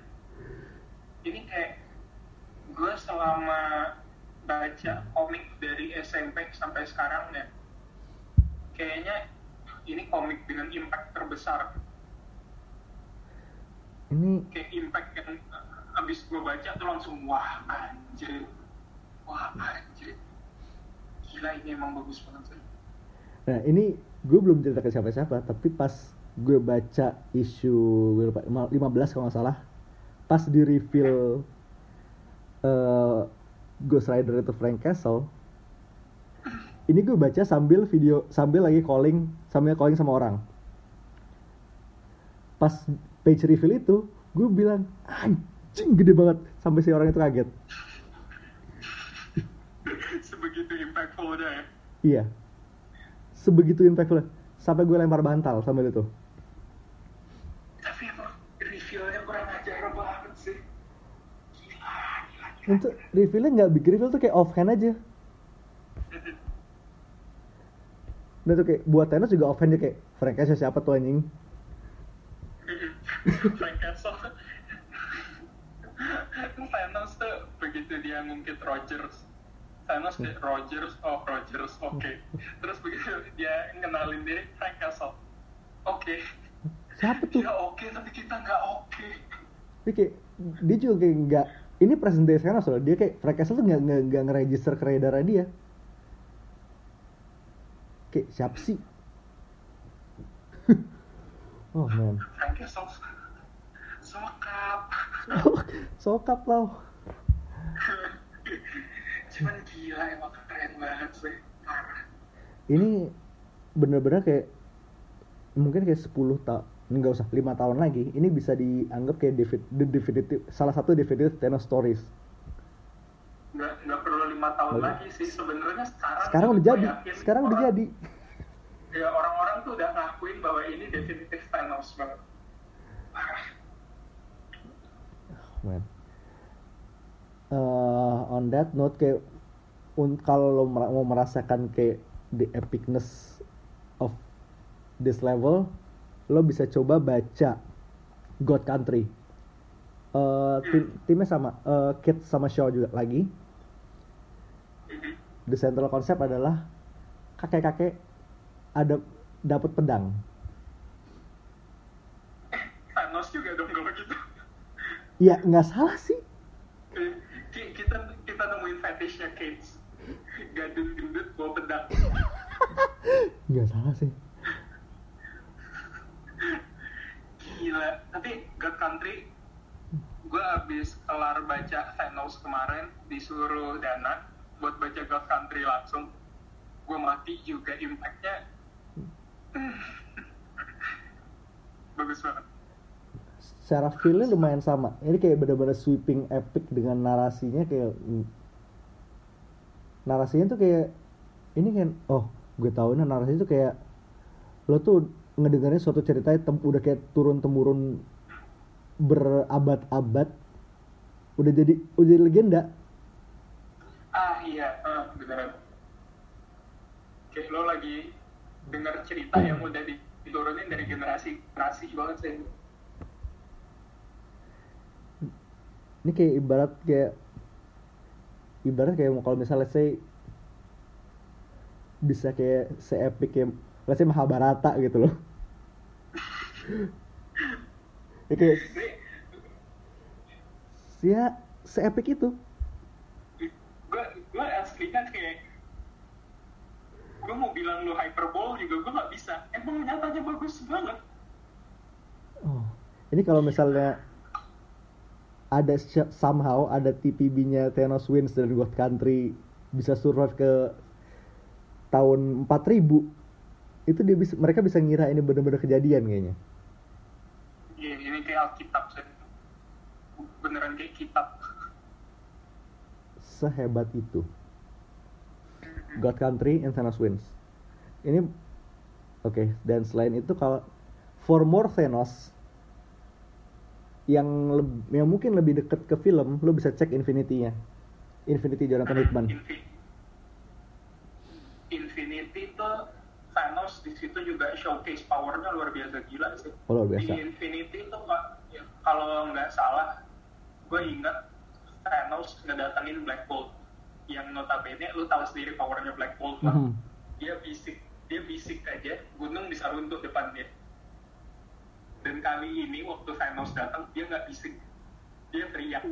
ini kayak gue selama baca komik dari SMP sampai sekarang ya kayaknya ini komik dengan impact terbesar Ini kayak impact yang uh, abis gue baca tuh langsung wah anjir wah anjir gila ini emang bagus banget sih Nah ini gue belum cerita ke siapa-siapa, tapi pas gue baca isu gue lupa, 15 kalau nggak salah, pas di reveal eh, Ghost Rider itu Frank Castle, ini gue baca sambil video, sambil lagi calling, sambil calling sama orang. Pas page reveal itu, gue bilang, anjing gede banget, sampai si orang itu kaget. sebegitu impactful ya Iya. Sebegitu impactful. Sampai gue lempar bantal sambil itu. tapi emang revealnya kurang ajar banget sih gila gila gila Untuk revealnya nggak big reveal tuh kayak offhand aja. Dan tuh kayak buat Thanos juga offhand aja kayak Frank Castle siapa tuh anjing. Frank Castle. Thanos tuh begitu dia ngungkit Rogers. Thanos kayak Rogers, oh Rogers, oke. Terus begitu dia ngenalin diri Frank Castle Oke, Siapa tuh? dia oke tapi kita nggak oke. Dia kayak dia juga kayak nggak ini present day Thanos loh. Dia kayak Frank Castle tuh nggak nggak nggak ngeregister keredaran dia. Kayak siapa sih? (laughs) oh man. Frank Castle Sokap (laughs) Sokap tau. (laughs) Cuman gila emang keren banget sih Parah ini bener-bener kayak mungkin kayak 10 tahun nggak usah lima tahun lagi ini bisa dianggap kayak defi- the definitive salah satu definitive Thanos stories. Nggak nggak perlu lima tahun Bagus. lagi sih sebenarnya sekarang sekarang udah jadi sekarang udah jadi. Ya orang-orang tuh udah ngakuin bahwa ini definitif Thanos banget parah man. Eh, on that note kayak un- kalau lo mer- mau merasakan kayak the epicness of this level lo bisa coba baca God Country Eh, tim- timnya sama eh, Kid sama Shaw juga lagi the central concept adalah kakek-kakek ada dapat pedang. Thanos juga dong kalau gitu Ya nggak salah sih. Ki- kita kita nemuin fetishnya Cage gadun gendut bawa pedang (laughs) Nggak salah sih. Gila. Tapi God Country gue abis kelar baca Thanos kemarin disuruh Dana buat baca God Country langsung. Gue mati juga impactnya. (sighs) Bagus banget. Secara feelnya lumayan sama. Ini kayak bener-bener sweeping epic dengan narasinya kayak narasinya tuh kayak ini kan oh gue tahu nih narasinya tuh kayak lo tuh ngedengarnya suatu cerita tem udah kayak turun temurun berabad-abad udah jadi udah jadi legenda. Ah iya uh, beneran. Kayak lo lagi dengar cerita hmm. yang udah diturunin dari generasi generasi banget sih. Ini kayak ibarat kayak ibarat kayak kalau misalnya saya bisa kayak seepik kayak let's say Mahabharata gitu loh. (laughs) ya. Kayak Ini ya se-epic itu. Gue gue aslinya kayak gue mau bilang lu hyperbole juga gue nggak bisa. Emang nyatanya bagus banget. Oh. Ini kalau misalnya ada somehow ada TPB-nya Thanos wins dan God Country bisa survive ke tahun 4000 itu dia bisa mereka bisa ngira ini bener-bener kejadian kayaknya kayak Alkitab beneran kayak kitab. Sehebat itu. God Country and Thanos wins. Ini oke dan selain itu kalau for more Thanos yang leb- yang mungkin lebih deket ke film lo bisa cek Infinity-nya. Infinity Jonathan Hickman. Infi- Infinity Di situ juga showcase powernya luar biasa gila sih. Oh, luar biasa. Di Infinity tuh ya, kalau nggak salah, gue ingat Thanos ngedatengin Black Bolt yang notabene lu tahu sendiri powernya Black Bolt lah. Mhm. Dia bisik, dia bisik aja, gunung bisa runtuh depan dia. Dan kali ini waktu Thanos datang, dia nggak bisik, dia teriak.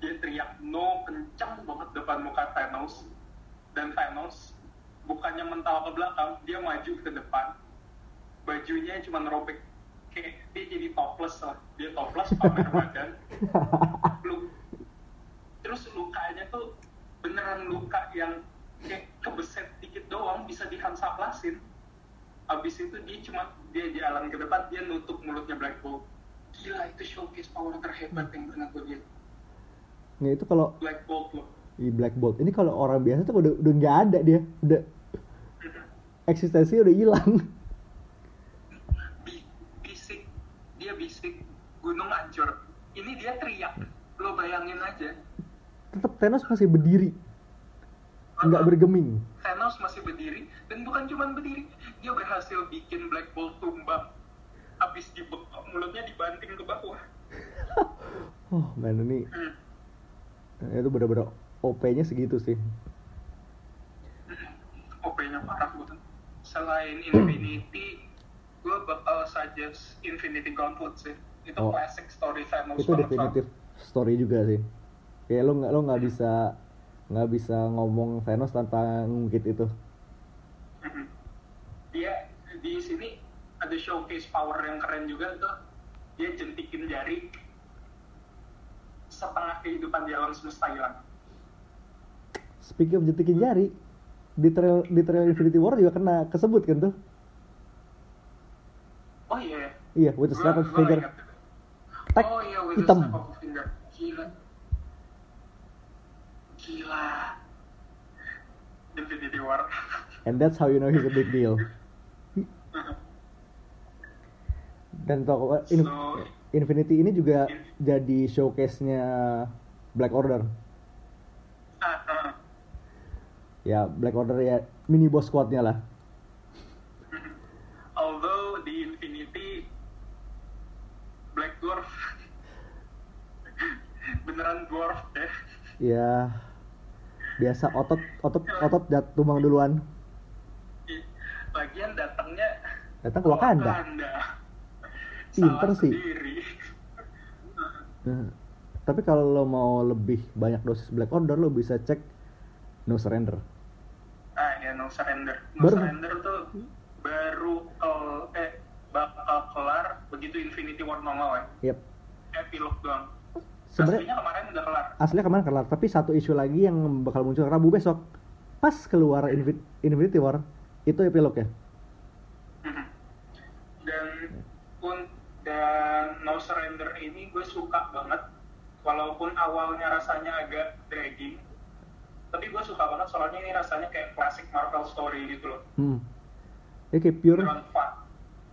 Dia teriak no kencang banget depan muka Thanos. Dan Thanos bukannya mental ke belakang, dia maju ke depan. Bajunya cuma robek. Kayak dia jadi topless lah. Dia topless pamer (laughs) badan. Lu, terus lukanya tuh beneran luka yang kayak kebeset dikit doang bisa dihansaplasin abis itu dia cuma dia jalan ke depan dia nutup mulutnya Black Bolt gila itu showcase power terhebat yang pernah gue lihat Nah itu kalau Black Bolt loh Black Bolt ini kalau orang biasa tuh udah udah nggak ada dia udah eksistensinya udah hilang. Bi- bisik. Dia bisik. Gunung hancur. Ini dia teriak. Lo bayangin aja. Tetap Thanos masih berdiri. Nggak bergeming. Thanos masih berdiri dan bukan cuma berdiri dia berhasil bikin Black Bolt tumbang. Habis dibekap mulutnya dibanting ke bawah. (laughs) Oh man ini hmm. itu bener-bener OP-nya segitu sih. OP-nya parah banget. Selain Infinity, gue bakal suggest Infinity Gauntlet sih. Itu Oh. classic story Thanos itu definitif story juga sih kayak lo nggak lo nggak bisa nggak bisa ngomong Thanos tanpa ngungkit itu. Mhm. Dia di sini ada showcase power yang keren juga tuh. Dia jentikin jari setengah kehidupan di alam semesta hilang. speaking of jentikin jari di trail di trail Infinity War juga kena kesebut kan tuh Oh iya, iya with Gua- snap of finger oh iya, with hitam. a snap of a finger. Gila. Gila. Infinity War. (laughs) and that's how you know he's a big deal dan toko in- So- Infinity ini juga jadi showcase-nya Black Order Ah, ah. Ya Black Order ya mini boss squad-nya lah. Although di Infinity Black Dwarf (laughs) beneran dwarf deh. ya biasa otot otot otot dat tumbang duluan. Lagian datangnya datang ke Wakanda? Pinter sih. Nah, tapi kalau lo mau lebih banyak dosis Black Order lo bisa cek No Surrender No Surrender. No Baru- Surrender tuh baru kel- eh bakal kelar begitu Infinity War nongol ya. yep Epilog doang. sebenarnya Aslinya kemarin udah kelar. aslinya kemarin kelar tapi satu isu lagi yang bakal muncul Rabu besok pas keluar Infi- Infinity War itu epilog ya Mhm. Dan pun dan No Surrender ini gue suka banget walaupun awalnya rasanya agak dragging tapi gue suka banget soalnya ini rasanya kayak classic Marvel story gitu loh. Hmm. Ini kayak pure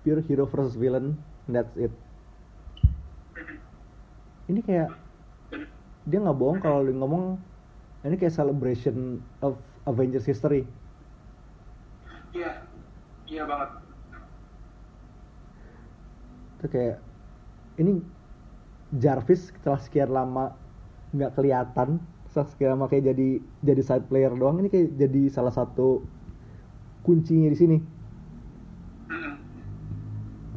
pure hero versus villain. That's it. Mhm. ini kayak dia nggak bohong kalau dia ngomong ini kayak celebration of Avengers history. Iya. Iya banget. Itu kayak ini Jarvis setelah sekian lama nggak kelihatan lama kayak jadi jadi side player doang. Ini kayak jadi salah satu kuncinya di sini.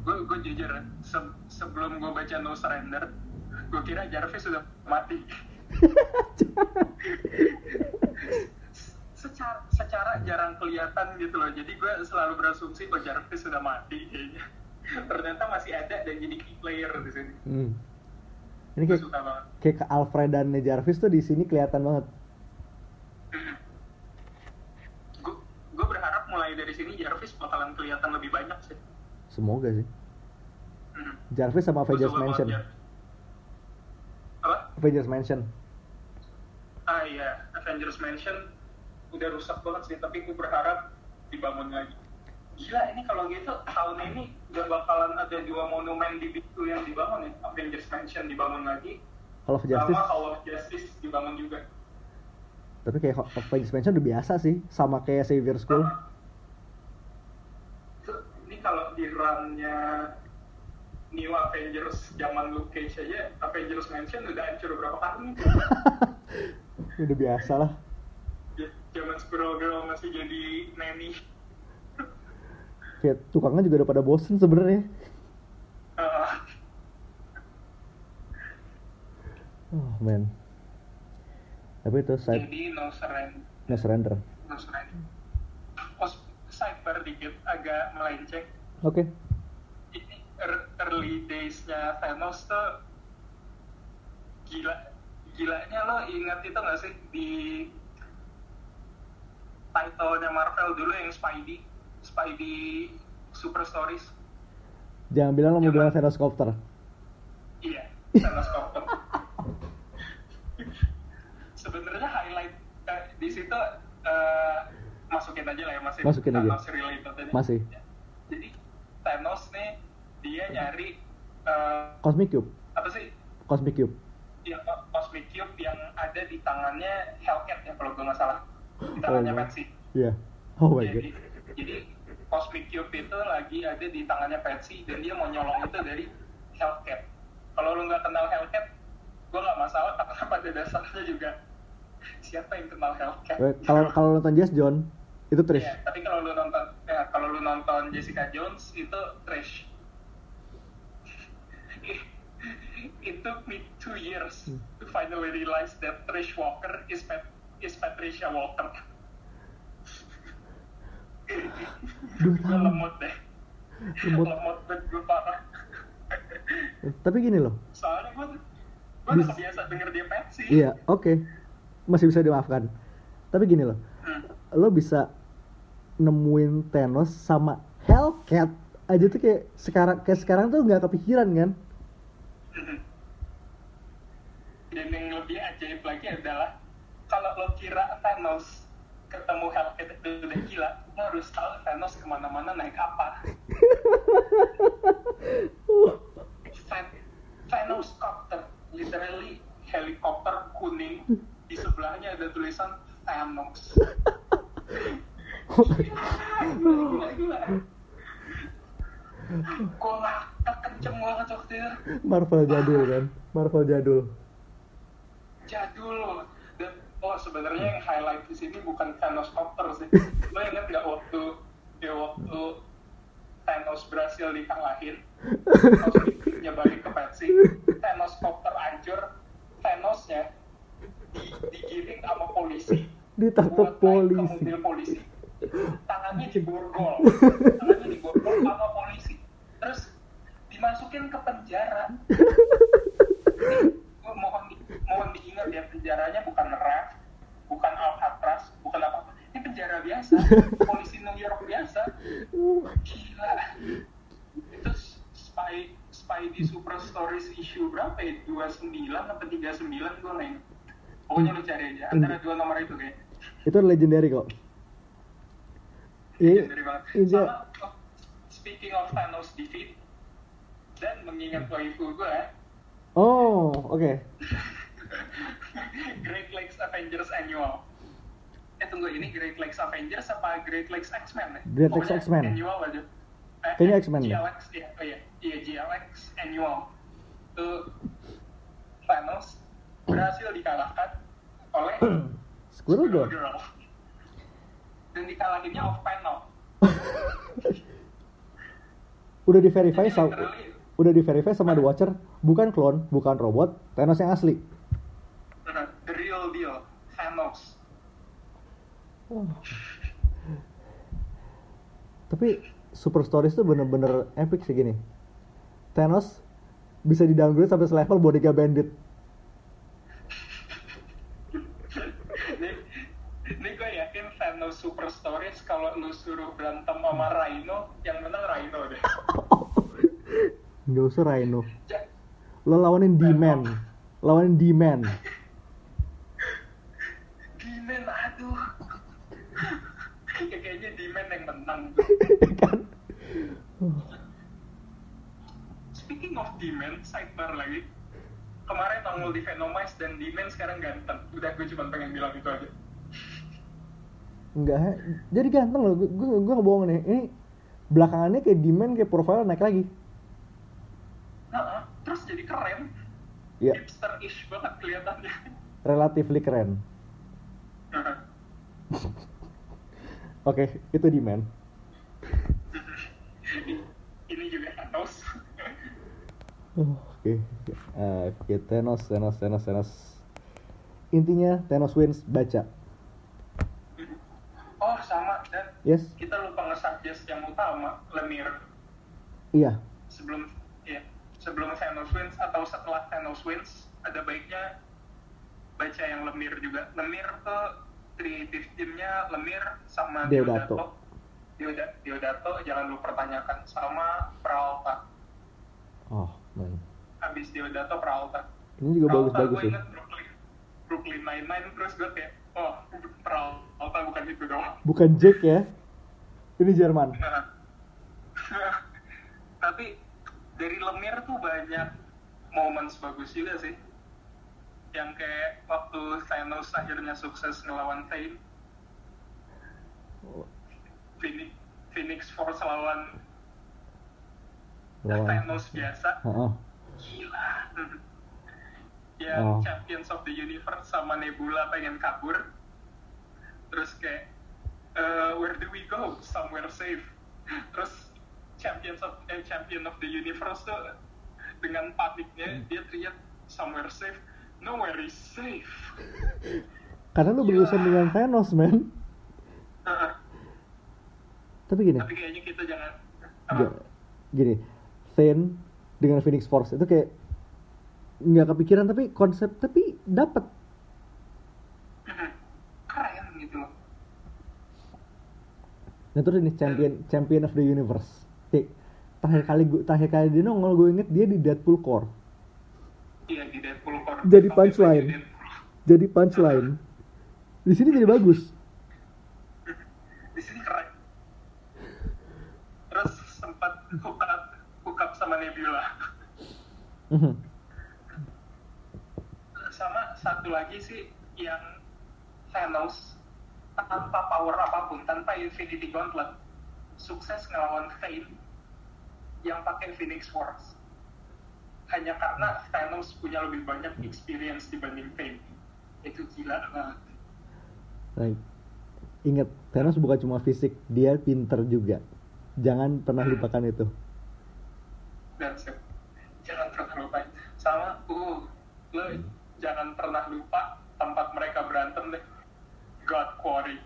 Gue gue jujur se- sebelum gue baca No Surrender gue kira Jarvis sudah mati. (laughs) Secara secara jarang kelihatan gitu loh. Jadi gue selalu berasumsi oh Jarvis sudah mati kayaknya. Ternyata masih ada dan jadi key player di sini. Hmm. Ini kayak kayak ke Alfred dan Jarvis tuh di sini kelihatan banget. Gue gue berharap mulai dari sini Jarvis bakalan kelihatan lebih banyak sih. Semoga sih. Hmm. Jarvis sama Avengers Mansion. Apa? Avengers Mansion. Ah iya. Avengers Mansion udah rusak banget sih tapi gue berharap dibangun lagi gila ini kalau gitu tahun ini gak bakalan ada dua monumen di itu yang dibangun ya? Avengers Mansion dibangun lagi? Hall of Justice. Sama Hall of Justice dibangun juga. Tapi kayak Avengers Mansion udah biasa sih sama kayak Xavier School. Itu, ini kalau di runnya New Avengers zaman Luke Cage aja Avengers Mansion udah hancur berapa kali (laughs) nih udah biasa lah. Zaman Squirrel Girl masih jadi nanny kayak tukangnya juga udah pada bosen sebenarnya. Ah, oh man. Tapi itu side jadi no surrender. No surrender. No surrender. Oh, sidebar dikit agak melenceng. Oke. Ini ear- early days-nya Thanos tuh gila gilanya lo ingat itu gak sih di title-nya Marvel dulu yang Spidey Spidey Super Stories. Jangan bilang lo mau bilang Copter iya (laughs) Copter sebenarnya highlight eh, di situ eh, masukin aja lah ya masih Masukin aja. Thanos related aja. Masih. Ya. jadi Thanos nih dia nyari eh, Cosmic Cube. apa sih? Cosmic Cube. Ya Cosmic Cube yang ada di tangannya Hellcat ya kalau gue nggak salah. Di Oh tangannya my- Patsy. Iya oh my god. jadi, Cosmic Cube itu lagi ada di tangannya Patsy dan dia mau nyolong itu dari Hellcat kalau lu nggak kenal Hellcat gue nggak masalah karena (laughs) pada dasarnya juga siapa yang kenal Hellcat Eh, kalau kalau nonton Jazz John itu Trish Iya, tapi kalau lu nonton ya, kalau lu nonton Jessica Jones itu trash. (laughs) It took me two years to finally realize that Trish Walker is Pat is Patricia Walker. Dua tahun. lemot deh. Lemot. lemot gue parah. tapi gini loh Soalnya gue gue Bis- kebiasa denger dia Patsy. iya oke masih bisa dimaafkan tapi gini loh Hmm. lo bisa nemuin Thanos sama Hellcat aja tuh kayak sekarang kayak sekarang tuh nggak kepikiran kan Dan yang lebih ajaib lagi adalah kalau lo kira Thanos ketemu Hellcat itu udah gila, lo harus tahu Thanos ke mana-mana naik apa. Than- (laughs) Thanos copter, literally helikopter kuning di sebelahnya ada tulisan Thanos. (laughs) Gila, gila, gila. Gue ngakak kenceng banget waktu itu. Marvel jadul kan Marvel jadul jadul oh sebenarnya yang highlight di sini bukan Thanos Copter sih. Lo inget nggak waktu ya waktu Thanos berhasil dikalahin? Cosmic-nya balik ke Patsy. Thanos Copter hancur. Thanosnya di, digiring sama polisi. Ditangkap ke polisi. mobil polisi. Tangannya diborgol tangannya diborgol sama polisi. Terus dimasukin ke penjara. (laughs) Gua mohon mohon diingat ya penjaranya bukan neraka bukan Alcatraz bukan apa apa ini penjara biasa (laughs) polisi New York biasa. Gila. Itu spy spy di Super Stories issue berapa ya? 29 atau 39 gue main. Pokoknya lu cari aja antara dua nomor itu kayak. Itu legendary kok. Iya, Legendary banget. iya. Sama, oh, speaking of Thanos defeat dan mengingat waifu gue oh oke (laughs) (laughs) Great Lakes Avengers Annual eh tunggu ini Great Lakes Avengers apa Great Lakes X-Men ya? Great Lakes X-Men. Annual aja eh, Kayaknya eh, X-Men deh. GLX iya oh iya iya GLX Annual tuh Thanos berhasil dikalahkan oleh (clears throat) Squirrel Girl. Girl. Dan dikalahinnya off panel. (laughs) Udah di verify sama udah di verify sama The Watcher, bukan klon, bukan robot, Thanos yang asli. uh, the real deal, Thanos. Tapi Super Stories tuh bener-bener epic sih gini. Thanos bisa di downgrade sampai selevel Bodega Bandit. ini, gue yakin Thanos Super Stories kalau lu suruh berantem sama Rhino, yang menang Rhino deh. Nggak usah Rhino. Lo lawanin D-Man. Lawanin D-Man. (laughs) Aduh. Menang. kan? Speaking of Demon, sidebar lagi. Kemarin nongol di Venomize dan Demon sekarang ganteng. Udah gue cuma pengen bilang itu aja. Enggak, jadi ganteng loh. Gue gue gue bohong nih. Ini belakangannya kayak D-Man kayak profile naik lagi. Nah, terus jadi keren. Ya, Hipster-ish banget kelihatannya. relatively keren. Oke, itu D-Man. Ini juga Thanos. Oh, Oke, Eh, oke Thanos, Thanos, Thanos, Thanos. Intinya Thanos wins baca. Oh, sama. Dan Yes, kita lupa nge-suggest yang utama, Lemire. iya. Sebelum ya, sebelum Thanos wins atau setelah Thanos wins, ada baiknya baca yang Lemire juga. Lemire tuh kreatif timnya Lemire sama Deodato. Deodato. Deodato, jangan lu pertanyakan sama Peralta. Oh, man. Habis Deodato Peralta. Ini juga bagus-bagus gue ya. Brooklyn, Brooklyn Nine-Nine terus gue kayak, oh Peralta bukan itu doang. Bukan Jake ya. Ini Jerman. Nah, (laughs) tapi dari Lemir tuh banyak moments bagus juga sih. Yang kayak waktu Thanos akhirnya sukses ngelawan Thane, Phoenix, Phoenix Force lawan Lawan. Thanos biasa, Heeh. gila. (laughs) Yang Oh. Champions of the Universe sama Nebula pengen kabur, terus kayak eh, where do we go? Somewhere safe. (laughs) Terus Champions of eh, Champion of the Universe tuh dengan paniknya dia teriak somewhere safe. Nowhere is safe. Karena lu berurusan dengan Thanos, man. Tapi gini, Tapi kayaknya kita jangan. Ga- gini, Thane dengan Phoenix Force itu kayak nggak kepikiran tapi konsep tapi dapat. Keren gitu. Nah terus ini champion champion of the universe. Kayak terakhir kali gue terakhir kali dia nongol gue inget dia di Deadpool Core. Iya di Deadpool Core. Jadi punchline. Jadi punchline. Di sini jadi bagus. Di sini keren. Terus sempat hook up, hook up sama Nebula. Mhm. sama satu lagi sih yang Thanos tanpa power apa pun, tanpa Infinity Gauntlet, sukses ngelawan Thane yang pakai Phoenix Force. Hanya karena Thanos punya lebih banyak experience dibanding Thane. Itu gila banget. Nah, ingat Thanos bukan cuma fisik, dia pinter juga. Jangan pernah lupakan itu. It. Jangan pernah lupa. Sama, uh, lo jangan pernah lupa tempat mereka berantem deh. God Quarry.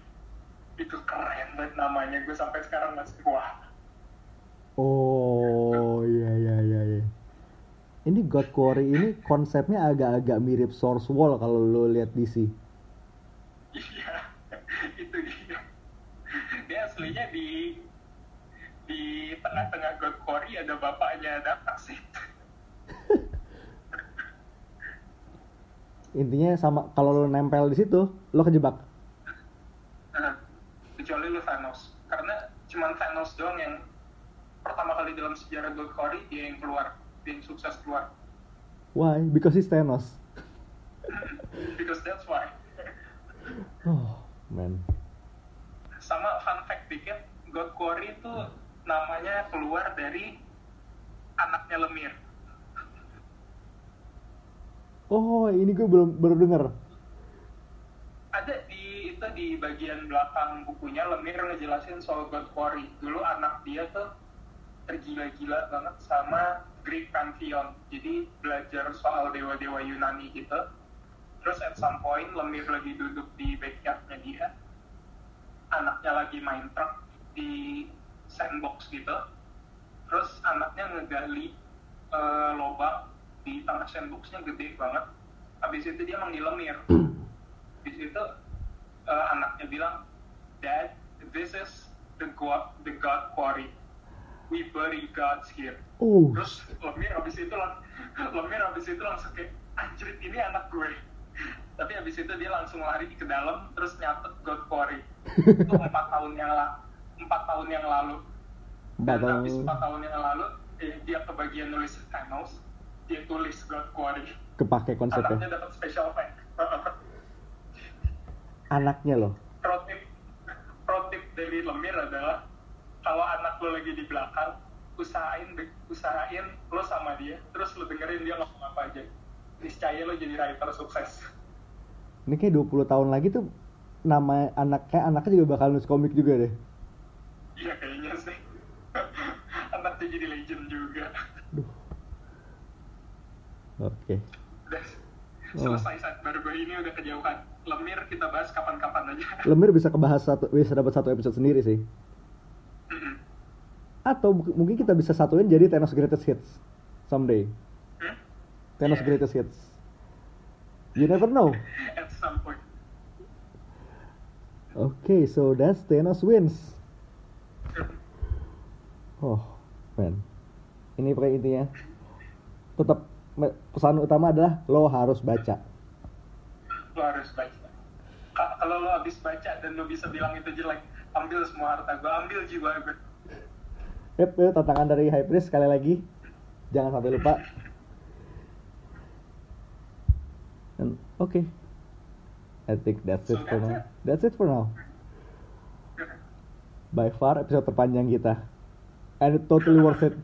Itu keren banget namanya. Gue sampai sekarang masih wah. Oh iya iya iya. iya. Ini God Quarry ini konsepnya agak-agak mirip Source Wall kalau lo lihat DC. Iya, (laughs) itu dia. Dia aslinya di di tengah-tengah God Quarry ada bapaknya Darkseid. (laughs) Intinya sama kalau lo nempel di situ, lo kejebak. Nah, kecuali lu Thanos. Karena cuman Thanos doang yang pertama kali dalam sejarah God Quarry dia yang keluar, yang sukses keluar. Why? Because he's Thanos. (laughs) Because that's why. Oh, man. Sama fun fact dikit, God Quarry itu namanya keluar dari anaknya Lemir. Oh, ini gue belum baru denger. ada di itu di bagian belakang bukunya Lemir ngejelasin soal God Quarry dulu anak dia tuh tergila-gila banget sama Greek Pantheon. Jadi belajar soal dewa-dewa Yunani gitu. Terus at some point Lemir lagi duduk di backyardnya dia. Anaknya lagi main truk di sandbox gitu. Terus anaknya ngegali eh, lubang di tengah sandboxnya gede banget. Habis itu dia manggil Lemir. Di situ eh, anaknya bilang Dad this is the god the god quarry we bury gods here Uh, terus Lemir habis itu lang Lemir habis itu langsung kayak anjrit ini anak gue. Tapi habis itu dia langsung lari ke dalam terus nyatet God Quarry itu empat tahun yang la empat tahun yang lalu. Dan habis tahun. empat tahun yang lalu eh, dia kebagian nulis Thanos dia tulis God Quarry kepake konsepnya. anaknya dapat special effect. Anaknya loh. pro tip pro tip dari Lemir adalah kalau anak lo lagi di belakang usahain usahain lo sama dia terus lo dengerin dia ngomong apa aja niscaya lo jadi writer sukses Ini kayak 20 tahun lagi tuh nama anak kayak anaknya juga bakal nulis komik juga deh. iya kayaknya sih (laughs) anaknya jadi legend juga Duh. Oke. udah Oh. selesai saat baru gue ini udah kejauhan Lemir kita bahas kapan-kapan aja Lemir bisa kebahas satu bisa dapat satu episode sendiri sih. Atau mungkin kita bisa satuin jadi Thanos Greatest Hits someday. Hmm? Thanos Yeah. Greatest Hits. You never know. (laughs) at some point Okay, so that's Thanos wins. Oh, man. Ini pakai intinya. Tetap pesan utama adalah lo harus baca. lo harus baca Ka- kalau lo habis baca dan lo bisa bilang itu jelek ambil semua harta gue ambil jiwa gue Yep, tantangan dari High Priest sekali lagi. Jangan sampai lupa. And okay. I think that's it for now. That's it for now. By far episode terpanjang kita. And it totally worth it.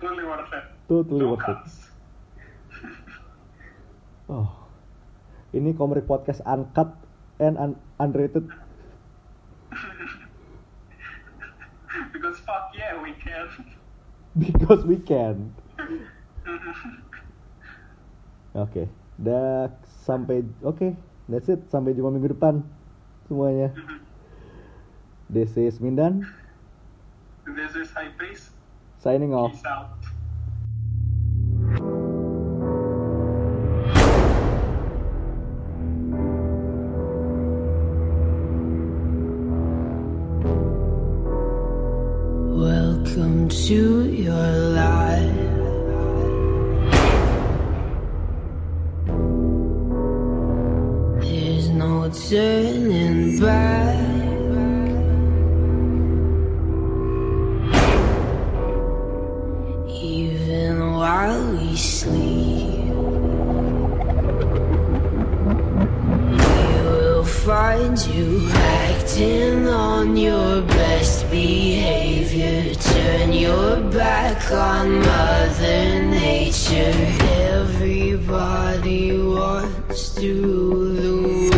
totally worth it Totally worth it. Oh. Ini Komrik Podcast uncut and un- unrated. because fuck yeah we can (laughs) Because we can. (laughs) Oke. Dah sampai oke. That's it. Sampai jumpa minggu depan semuanya. This is Mindan this is high priest signing off. peace out to your life. There's no turning find you acting on your best behavior. Turn your back on Mother Nature. Everybody wants to rule